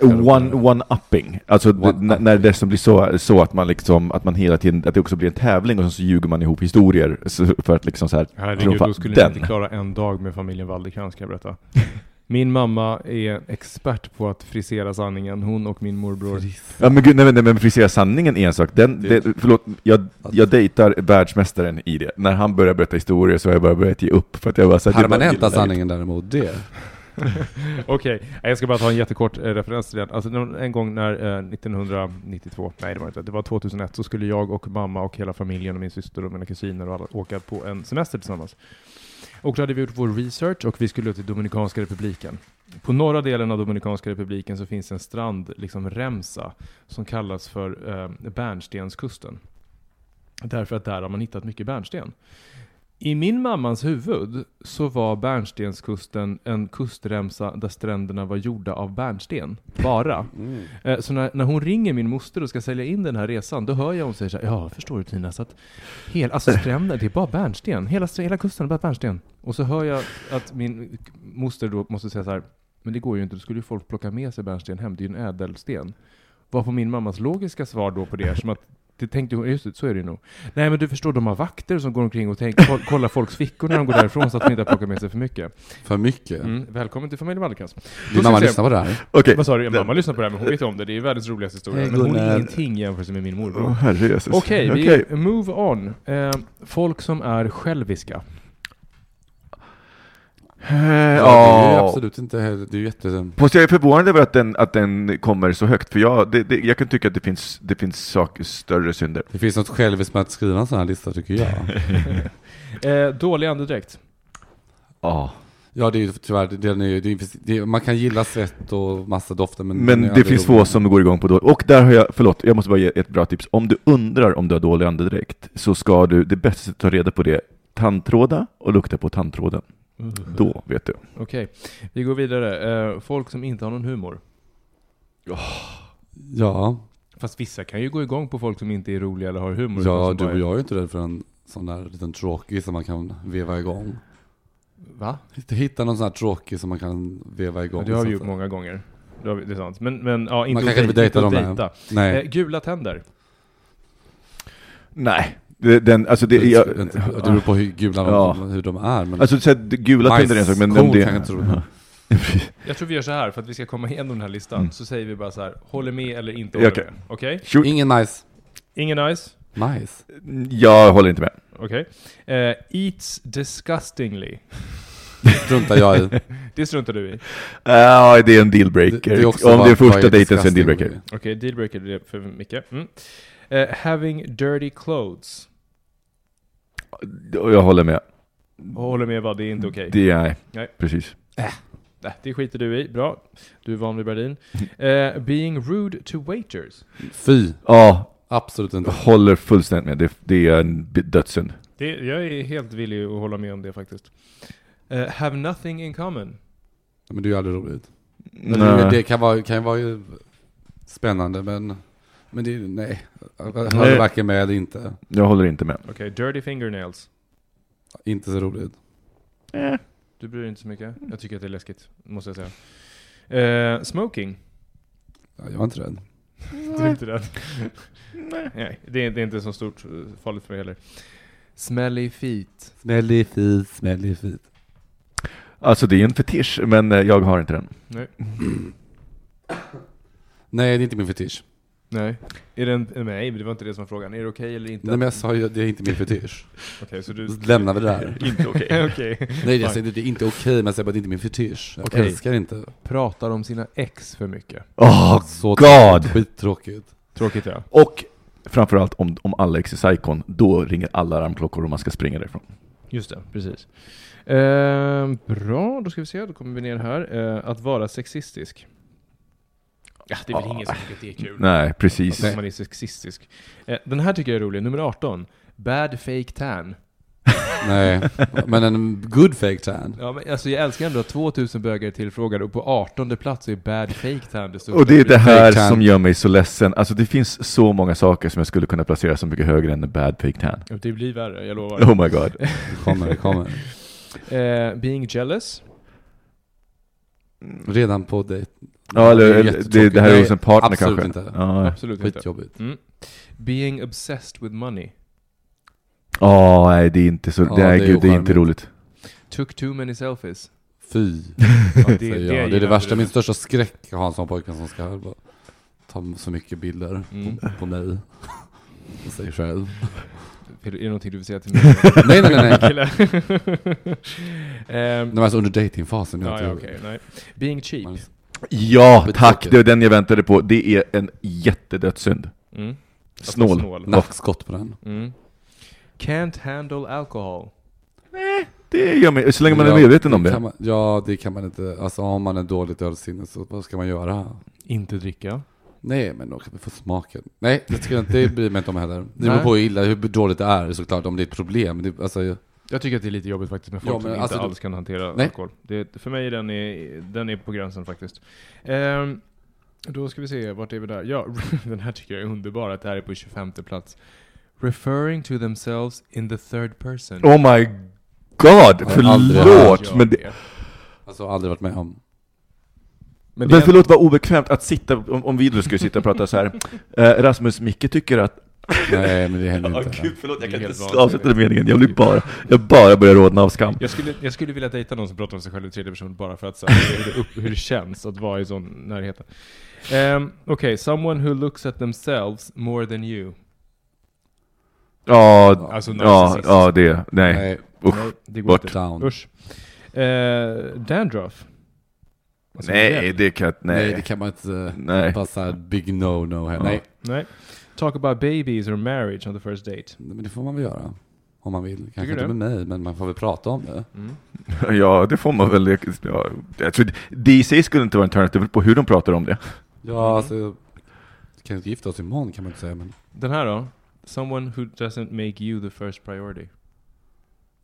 Kul. one, one-upping. Alltså One-upping. när- det som blir så, så att man liksom, att man hela tiden, att det också blir en tävling och så ljuger man ihop historier för att liksom så här Herregud, då skulle den. ni inte klara en dag med familjen Waldekrans kan jag berätta. Min mamma är expert på att frisera sanningen, hon och min morbror. Ja men gud, nej, men- nej men frisera sanningen är en sak. Den, Det- förlåt, jag, jag dejtar världsmästaren i det. När han börjar berätta historier så har jag bara börjat ge upp för att jag bara så här, Permanenta sanningen däremot, det. Okej, jag ska bara ta en jättekort eh, referens till den. Alltså en gång när eh, 1992, nej det var inte, det var 2001, så skulle jag och mamma och hela familjen och min syster och mina kusiner och alla åka på en semester tillsammans. Och då hade vi gjort vår research och vi skulle till Dominikanska republiken. På norra delen av Dominikanska republiken så finns en strand, liksom remsa, som kallas för eh, Bärnstenskusten. Därför att där har man hittat mycket bärnsten. I min mammas huvud så var Bärnstenskusten en kustremsa där stränderna var gjorda av bärnsten. Bara. Mm. Eh, Så när, när hon ringer min moster och ska sälja in den här resan, då hör jag hon säger så här, ja förstår du Tina, så att hela, alltså stränder, det är bara bärnsten. Hela, hela kusten är bara bärnsten. Och så hör jag att min moster då måste säga så här, men det går ju inte, då skulle ju folk plocka med sig bärnsten hem, det är ju en ädelsten. Vad på min mammas logiska svar då på det, som att det tänkte hon, just det, så är det nog. Nej men du förstår, de har vakter som går omkring och tänk, koll- kollar folks fickor när de går därifrån så att de inte har plockat med sig för mycket. För mycket. Mm, välkommen till familjen Wallercrantz. Din mamma lyssnar på det här? Okej. Vad sa du? Mamma lyssnar på det här, men hon vet om det. Det är världens roligaste historia. Men hon är ingenting i jämförelse med min morbror. Jesus. Okej, Okej. vi move on. Eh, folk som är själviska. Eh, Ja, det är absolut inte heller, det är ju jätte... Fast jag är förvånad över att den, att den kommer så högt, för jag, det, det, jag kan tycka att det finns, det finns saker, större synder. Det finns något själviskt med att skriva en sån här lista tycker jag. Eh, dålig andedräkt. Ja. Ja, det är ju tyvärr, det, den är, det, det, man kan gilla svett och massa dofter men... Men det finns få som går igång på då. Och där har jag, förlåt, jag måste bara ge ett bra tips. Om du undrar om du har dålig andedräkt, så ska du, det bästa sättet att ta reda på det, tandtråda och lukta på tandtråden. Då vet du. Okej, vi går vidare. Eh, folk som inte har någon humor. Ja, Fast vissa kan ju gå igång på folk som inte är roliga eller har humor. ja som du bara och är- jag är ju inte rädd för en sån där liten tråkig som man kan veva igång. Va? Hitta någon sån här tråkig som man kan veva igång. Ja, det har vi så gjort att- många gånger. Det, har vi, det är sant. Men, men ja, inte Man att kanske inte dej- dejtar att dem dejta. Nej. Eh, gula tänder. Nej. Det, den, alltså det, det, jag, det beror på hur gula de, Ja. hur de är. Men alltså så här, det- gula tänder är en sak, men om det... kanske inte tror det. Jag tror vi gör så här, för att vi ska komma igenom den här listan, Mm. så säger vi bara så här, håller med eller inte håller okej. med. Okej? Shoot. Ingen nice. Ingen nice? Nice. Jag håller inte med. Okej. Eh, eats disgustingly. Struntar jag i. Det struntar du i. Ja, det är en dealbreaker. Det- det Om det är första dejten så är det en dealbreaker. Okej, dealbreaker det är för mycket. Mm. Eh, having dirty clothes. Jag håller med. Och håller med vad, det är inte okej. Det är, Nej. precis. Nej, det skiter du i. Bra. Du är van vid Berlin. Eh, being rude to waiters. Fy. Ja, Absolut inte. håller fullständigt med. Det, det är en b- dödssynd. Det, jag är helt villig att hålla med om det faktiskt. Eh, have nothing in common. Men det är ju aldrig roligt. Eller, Nej. Det kan vara, kan ju vara ju spännande men, men det är nej. Jag håller varken med eller inte. Jag håller inte med. Okej, dirty fingernails. Inte så roligt. Du bryr dig inte så mycket? Jag tycker att det är läskigt, måste jag säga. Eh, smoking. Ja, jag är inte rädd. Du är inte rädd? Nej, det är, det är inte så stort eh, farligt för mig heller. Smelly feet. Smelly feet, smelly feet. Alltså det är en fetisch, men eh, jag har inte den. Nej. Nej, det är inte min fetisch. Nej. Är det en, nej, men det var inte det som var frågan. Är det okej eller inte? Nej men jag sa ju att det är inte min fetisch. Okej, så du... Lämnar vi det där. inte okej. okej. Nej, jag säger inte det är inte okej, men jag säger bara att det är inte min fetisch. Jag Okej. älskar inte. Pratar om sina ex för mycket. Åh, Så God! tråkigt, Skittråkigt. Tråkigt ja. Och framförallt om, om Alex är psykon, då ringer alla alarmklockor och man ska springa därifrån. Just det, precis. Eh, bra, då ska vi se. Då kommer vi ner här. Eh, att vara sexistisk. Ja, det är väl Ja. ingen som tycker att det är kul. Nej, precis. Att man är sexistisk. Eh, den här tycker jag är rolig. Nummer 18. Bad fake tan. Nej, men en good fake tan. Ja, men alltså jag älskar ändå att 2000 bögar tillfrågade och på 18 plats är bad fake tan det största. Och det är det här som gör mig så ledsen. Alltså det finns så många saker som jag skulle kunna placera så mycket högre än en bad fake tan. Det blir värre, jag lovar. Oh my god. Det kommer, det kommer. Eh, being jealous. Redan på dejt. Ja, Det är eller det, jättetråkigt. det här är hos en partner absolut kanske. inte. Ja, Absolut inte. Skitjobbigt. Mm. Being obsessed with money. Ja, nej det är inte så, Ja, det är gud det är inte roligt. Took too many selfies. Fy, Ja, det, säger jag. Det är det värsta, min största skräck att ha en sån pojkvän som ska bara ta så mycket bilder Mm. på, på mig. Och sig själv. Är det någonting du vill säga till mig? Nej, nej, nej, nej. Ehm, Det var alltså under datingfasen. jag ja, okej. nej. Being cheap. Man- Ja, tack! Det var den jag väntade på. Det är en jättedödssynd. Mm. Snål. snål. Nackskott på den. Mm. Can't handle alcohol. Det gör mig, så länge man Ja, är medveten om det. Man, ja, det kan man inte. Alltså om man är dåligt ölsinne så vad ska man göra? Inte dricka. Nej, men då kan vi få smaken. Nej, det inte, det bryr mig inte om heller. Det beror Nej. på hur illa, hur dåligt det är såklart, om det är ett problem. Det, alltså, Jag tycker att det är lite jobbigt faktiskt med folk Ja, men som alltså, inte du- alls kan hantera Nej. alkohol. Det, för mig den är den är på gränsen faktiskt. Ehm, då ska vi se, vart är vi där? Ja, den här tycker jag är underbar, att det här är på 25 plats. Referring to themselves in the third person. Oh my god, förlåt! Men, det, alltså aldrig varit med om. Men det men förlåt vad obekvämt att sitta, om, om vi då skulle sitta och prata så här. Eh, Rasmus, Micke tycker att... Nej, men det händer Ja, inte. gud, förlåt, jag kan inte avsluta den meningen. Jag blir bara, jag bara börjar rodna av skam. Jag skulle, jag skulle vilja dejta någon som pratar om sig själv i tredje person bara för att här, hur, det upp, hur det känns att vara i sån närheten. Um, Okej, someone who looks at themselves more than you. Ja, Alltså ja, ja det, nej. Nej, Usch. Nej, det går bort. inte. down. Usch. Eh, dandruff. Alltså, Nej, det kan Nej. nej. det kan man inte. Nej. Bara såhär big no-no här. Ja. Nej. Nej. Talk about babies or marriage on the first date. Men det får man väl göra. Om man vill. Kanske Tycker inte du? med mig, men man får väl prata om det. Mm. Ja, det får man väl. Ja, jag tror, DC skulle inte vara en turn, det beror på hur de pratar om det. Ja, alltså. Vi kan inte gifta oss imorgon kan man inte säga, men. Den här då? Someone who doesn't make you the first priority.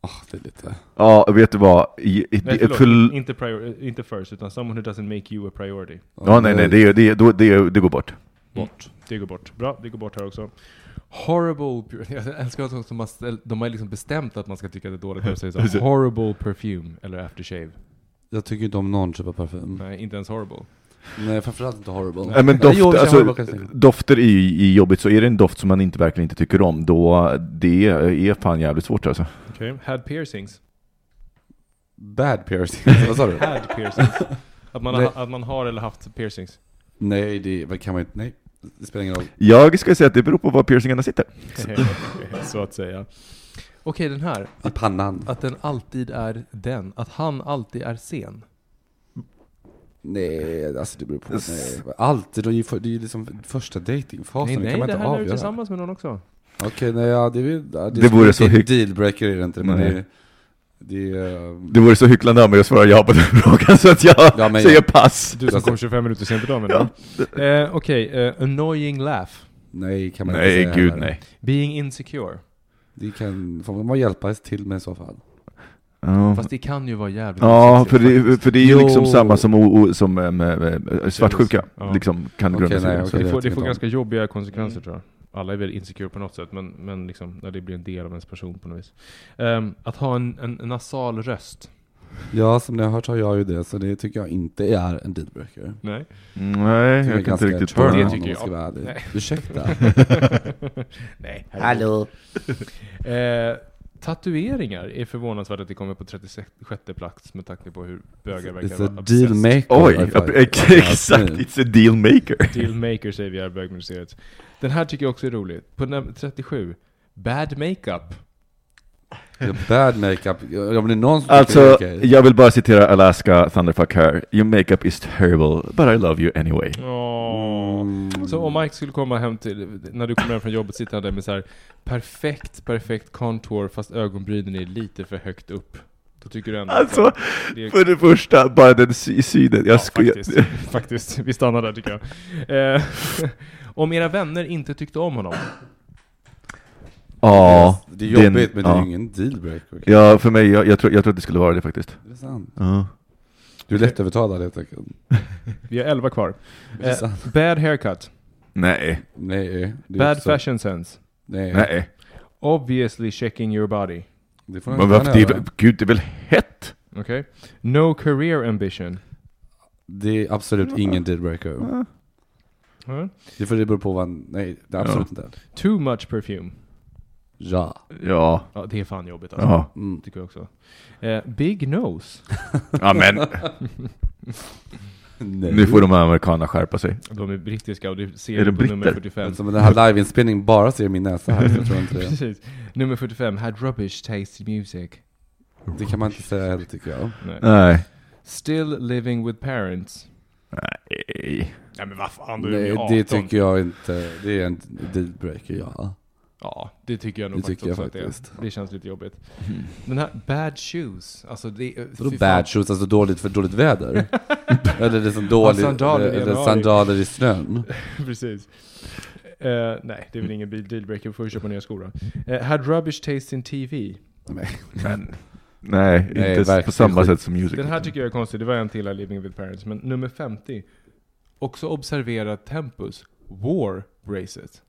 Åh, det är lite. Ja, vet du vad? I, i, Nej, det, förlåt. för, Inte, prior, inte first, utan someone who doesn't make you a priority. ja, nej, nej, det, det, det, det, det går bort. Bort. Det går bort. Bra, det går bort här också. Horrible... Jag älskar att de har, ställ- de har liksom bestämt att man ska tycka det är dåligt när de säger så. Horrible perfume, eller aftershave. Jag tycker inte om någon typ av parfym. Nej, inte ens horrible. Nej, framförallt inte horrible. Nej, men Nej, doft, jo, jag alltså, dofter är ju jobbigt, så är det en doft som man inte verkligen inte tycker om, då det är fan jävligt svårt alltså. Okej. Had piercings. Bad piercing. Vad sa du? Had piercings. Att man, Nej. har, att man har eller haft piercings. Nej, det vad kan man inte. Nej, det spelar ingen roll. Jag ska säga att det beror på var piercingarna sitter. så att säga. Okej, den här. I pannan. Att den alltid är den. Att han alltid är sen. Nej, alltså det beror på. Nej. Alltid, det är ju för- det är ju liksom första datingfasen, nej, det nej, kan man det inte här är du avgöra. tillsammans med någon också. Okej, nej, ja, det, är, väl- ja, Det vore skulle- så det hyck- en dealbreaker är det inte, men Nej. det, det är... Det vore så hycklande av mig att svara ja på den frågan, så att jag Ja, säger jag- pass. Du som kom 25 minuter sent idag menar du? Eh, Okej, eh, annoying laugh. Nej, kan man inte Nej, säga gud heller. nej. Being insecure. Det kan, får man hjälpa till med i så fall. Ja. Fast det kan ju vara jävligt Ja, för det, för det är ju Jo. liksom samma som, o, o, som um, uh, svartsjuka, Ja. liksom, kan Okej, grunda sig nej, det. det det får, det får inte ganska jobbiga konsekvenser tror jag. Alla är väl insecure på något sätt, men, men liksom när det blir en del av ens person på något vis. Ehm, att ha en, en nasal röst. Ja, som ni har hört har jag ju det, så det tycker jag inte är en dealbreaker. Nej. Nej, jag kan inte riktigt turn Det tycker jag. vara. Nej. Ursäkta? Nej. Hallå? Eh, tatueringar är förvånansvärt att det kommer på 36 plats med tanke på hur bögar verkar It's vara a obsessed. deal maker. Oj, exakt, it's a deal maker. Dealmaker säger vi här i bögmuseet. Den här tycker jag också är rolig. På num- 37. Bad makeup. Bad makeup, om det är någon som Alltså, okej. jag vill bara citera Alaska Thunderfuck här. Your makeup is terrible, but I love you anyway. Mm. Så om Mike skulle komma hem till, när du kommer hem från jobbet sitter han där med så här perfekt, perfekt contour fast ögonbrynen är lite för högt upp. Då tycker du ändå att Alltså, det är för det första, bara den sy- synen. Jag Ja, faktiskt. faktiskt. Vi stannar där tycker jag. Eh, om era vänner inte tyckte om honom. Ja, Det är jobbigt, men det är ja. ju ingen dealbreaker. Ja, för mig, jag, jag, tror, jag tror att det skulle vara det faktiskt. Det är sant. Ja. Du är lättövertalad helt enkelt. Vi har 11 kvar. Eh, bad haircut. Nej, Nej. Bad också- fashion sense. Nej. nej. Obviously checking your body. Det får Men inte varför, det är, gud, det är väl hett? Okej? No career ambition. Det är absolut ingen dealbreaker. Mm. Det får det beror på vad, nej, det är absolut inte. Too much perfume. Ja. Ja, Ja, det är fan jobbigt alltså. ja. Mm. Tycker jag också. Eh, big nose. ja men Nej. nu får de här amerikanerna skärpa sig. De är brittiska och det ser Är du det på nummer britter? 45. Alltså, men den här liveinspelningen bara ser min näsa här, så jag tror inte det. Precis. Nummer 45. Had rubbish taste in music. Det kan man inte säga heller tycker jag. Nej. Nej. Still living with parents. Nej. Nej men vad fan, då är vi Nej, 18. det tycker jag inte, det är en dealbreaker, ja. Ja, det tycker jag nog Det faktiskt tycker jag också att det är. faktiskt. Det känns lite jobbigt. Den här bad shoes, alltså det... Vadå fan. bad shoes, alltså dåligt för dåligt väder? eller liksom dåligt, sandaler eller januari. sandaler i snön? Precis. Eh, nej, det är väl ingen dealbreaker, får ju köpa nya skor då. Eh, had rubbish taste in TV. Nej. Men, nej, Nej, inte verkligen på samma sätt som music. Den här tycker jag är konstig, det var en till av Living with Parents, men nummer 50. Också observera Tempus War Braces.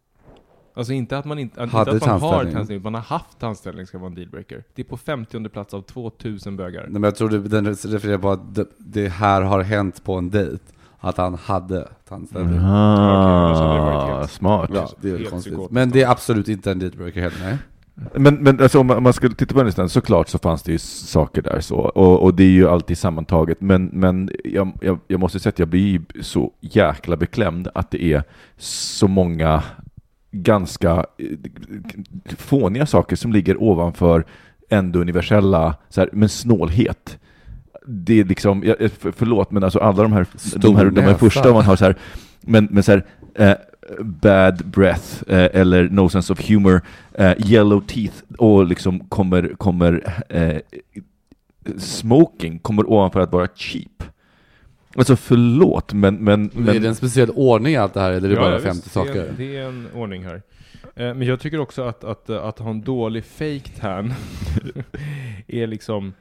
Alltså inte att man, inte, inte att man har tandställning. man har haft tandställning ska vara en dealbreaker. Det är på 50 plats av 2000 bögar. Nej, men jag tror den refererar på att det, det här har hänt på en dejt. Att han hade tandställning. Ah, helt- smart. Ja, det är Helt konstigt. psykotiskt. Men det är absolut inte en dealbreaker heller, nej. Men, men alltså, om man- om man skulle titta på den listan, såklart så fanns det ju saker där så, och, och det är ju alltid sammantaget, men, men jag, jag, jag måste säga att jag blir så jäkla beklämd att det är så många ganska eh, fåniga saker som ligger ovanför ändå universella, så här, men snålhet. Det är liksom, jag- förlåt, men alltså alla de här, de här, de här första man har så här, men, men så här, eh, bad breath eh, eller no sense of humor, eh, yellow teeth och liksom kommer, kommer eh, smoking kommer ovanför att vara cheap. Alltså förlåt, men... men, Men, är det en speciell ordning allt det här, eller är det Ja, bara ja, 50 visst, det är saker? en- Det är en ordning här. Eh, Men jag tycker också att, att, att ha en dålig fake tan är liksom...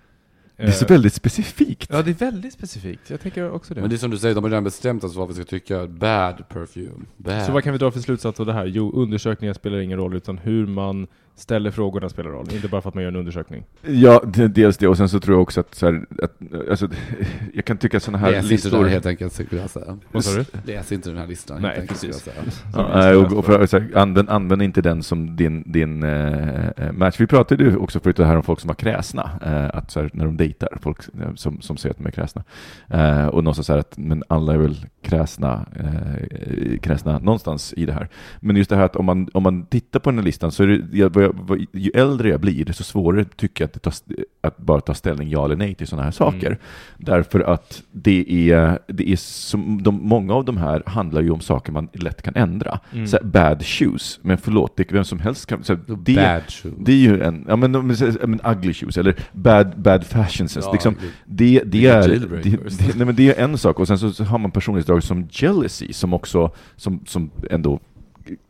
det är så eh, väldigt specifikt. Ja, det är väldigt specifikt. Jag tänker också det. Men det är som du säger, de har redan bestämt oss vad vi ska tycka. Bad perfume. Bad. Så vad kan vi dra för slutsats av det här? Jo, undersökningar spelar ingen roll, utan hur man ställer frågorna spelar roll. Inte bara för att man gör en undersökning. Ja, det- dels det, och sen så tror jag också att, så här, att alltså, jag kan tycka sådana här Läs inte listor... det här helt enkelt, skulle jag säga. Vad sa du? Läs inte den här listan Nej, helt enkelt, skulle jag säga. Ja, nej, och, och för, så här, använd, använd inte den som din, din eh, match. Vi pratade ju också förut här om folk som var kräsna, eh, att så här, när de dejtar, folk som, som säger att de är kräsna. Eh, och någonstans så här att, men alla är väl kräsna, eh, kräsna någonstans i det här. Men just det här att om man, om man tittar på den här listan så är det, jag, jag, ju äldre jag blir, desto svårare tycker jag att, det tar, att bara ta ställning ja eller nej till sådana här saker. Mm. Därför att det är, det är som, de, många av de här handlar ju om saker man lätt kan ändra. Mm. Så här, bad shoes, men förlåt, det, vem som helst kan... Så här, det, Bad shoe. det är ju en, ja men, men, ugly shoes, eller bad, bad fashion sense. Ja, liksom, det, det, är, det, nej, men det är en sak, och sen så, så har man personlighetsdrag som jealousy, som också, som, som ändå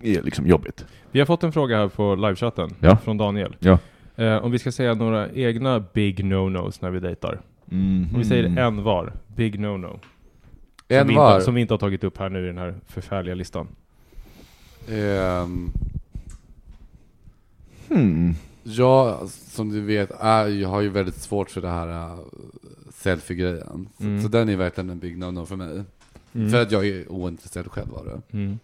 är liksom jobbigt. Vi har fått en fråga här på livechatten Ja. från Daniel. Ja. Eh, om vi ska säga några egna big no-nos när vi dejtar. Mhm. Om vi säger en var, big no-no. En var. inte, som vi inte har tagit upp här nu i den här förfärliga listan. Ehm, Hmm. jag, som du vet, är, jag har ju väldigt svårt för det här uh, selfie-grejen. Så, Mm. så den är verkligen en big no-no för mig. Mm. För att jag är ointresserad själv av det. Mm.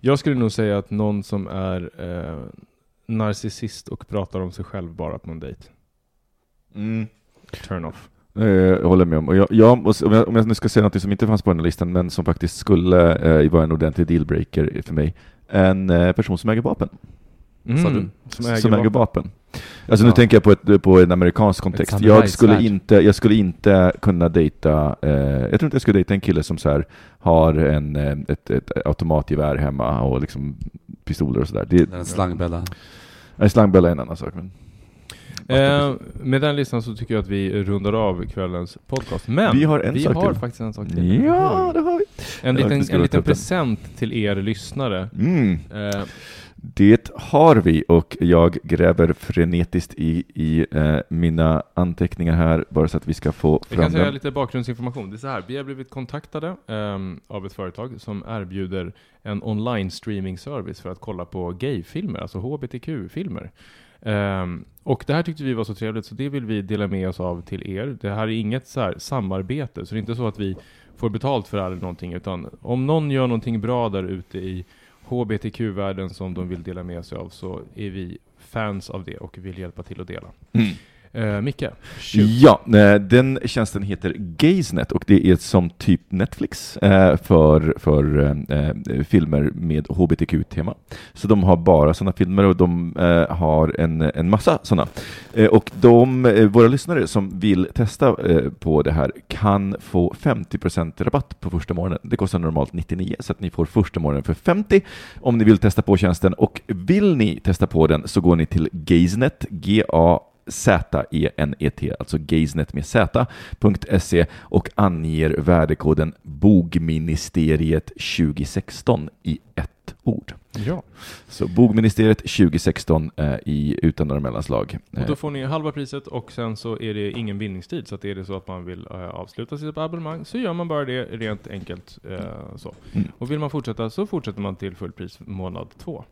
Jag skulle nog säga att någon som är eh, narcissist och pratar om sig själv bara på en dejt. Mm. Turn off. Eh, Jag håller med om. Och jag, jag, måste- om, jag, om jag nu ska säga något som inte fanns på den här listan, men som faktiskt skulle eh, vara en ordentlig dealbreaker för mig. En eh, person som äger vapen. Mm. Sa du? Som äger, som äger vapen. vapen. Alltså nu Ja. tänker jag på, ett, på en amerikansk kontext. Jag skulle, inte, jag skulle inte kunna dejta, eh, jag tror inte jag skulle dejta en kille som så här har en, eh, ett, ett automatgevär hemma och liksom pistoler och sådär. Det- Den slangbella. Nej, Slangbella är en annan sak. Men... Eh, med den listan så tycker jag att vi rundar av kvällens podcast. Men Vi har en vi sak har till. faktiskt en sak till. Ja, det har vi. En liten, en liten present till er lyssnare. Mm. Eh, Det har vi och jag gräver frenetiskt i, i eh, mina anteckningar här bara så att vi ska få Jag fram kan säga lite bakgrundsinformation. Det är så här, vi har blivit kontaktade ehm, av ett företag som erbjuder en online streaming service för att kolla på gayfilmer, alltså hbtq-filmer. Ehm, och det här tyckte vi var så trevligt så det vill vi dela med oss av till er. Det här är inget så här samarbete, så det är inte så att vi får betalt för det här eller någonting, utan om någon gör någonting bra där ute i hbtq-världen som de vill dela med sig av så är vi fans av det och vill hjälpa till att dela. Mm. Eh, Micke, shoot. Ja, eh, den tjänsten heter Gazenet och det är som typ Netflix eh, för, för filmer med hbtq-tema. Så de har bara sådana filmer och de har en, en massa sådana. Och de, våra lyssnare som vill testa på det här kan få 50% rabatt på första månaden. Det kostar normalt 99 så att ni får första månaden för 50 om ni vill testa på tjänsten. Och vill ni testa på den så går ni till Gazenet, G-A Z-E-N-E-T, alltså gazenet med z.se och anger värdekoden BOGMINISTERIET 2016 i ett ord. Ja. Så BOGMINISTERIET 2016 eh, i utan några mellanslag. Och då får ni halva priset och sen så är det ingen bindningstid. Så att är det så att man vill eh, avsluta sitt abonnemang så gör man bara det rent enkelt. eh, så. Mm. Och vill man fortsätta så fortsätter man till fullpris månad två.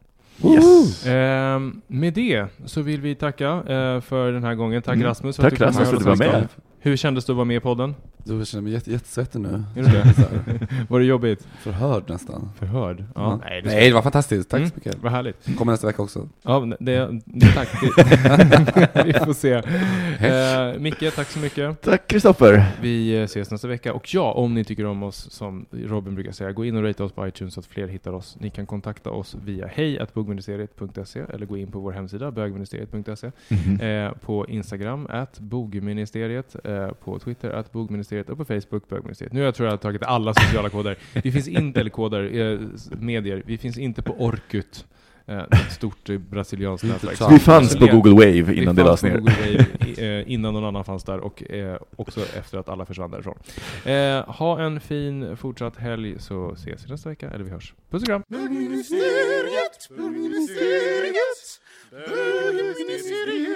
Yes. Ehm, med det så vill vi tacka eh, för den här gången. Tack Mm. Rasmus Tack att du Rasmus för att du var med. Hur kändes det att vara med i podden? Du jag känner mig jätte, jättesvettig nu. Är du det? Var det jobbigt? Förhörd nästan. Förhörd? Ja. Ja. Nej, du Nej, det var fantastiskt. Tack Mm, så mycket. Vad härligt. Kommer nästa vecka också. Ja, det, det, tack. vi får se. Eh, Micke, tack så mycket. Tack Kristoffer. Vi eh, ses nästa vecka. Och ja, om ni tycker om oss, som Robin brukar säga, gå in och rate oss på iTunes så att fler hittar oss. Ni kan kontakta oss via hej.bogministeriet.se eller gå in på vår hemsida bögministeriet.se. Mhm. Eh, på Instagram, at bogministeriet, eh, på Twitter, at bogministeriet och på Facebook, bögministeriet. Nu har jag tror jag har tagit alla sociala koder. Vi finns inte, eller koder, eh, medier, vi finns inte på Orkut. Eh, ett stort eh, brasilianskt nätverk. Vi fanns på Google Wave vi innan det fanns lades på ner. Google Wave, i- eh, innan någon annan fanns där och eh, också efter att alla försvann därifrån. Eh, ha en fin fortsatt helg så ses vi nästa vecka, eller vi hörs. Puss och kram! Bögministeriet, bögministeriet, bögministeriet.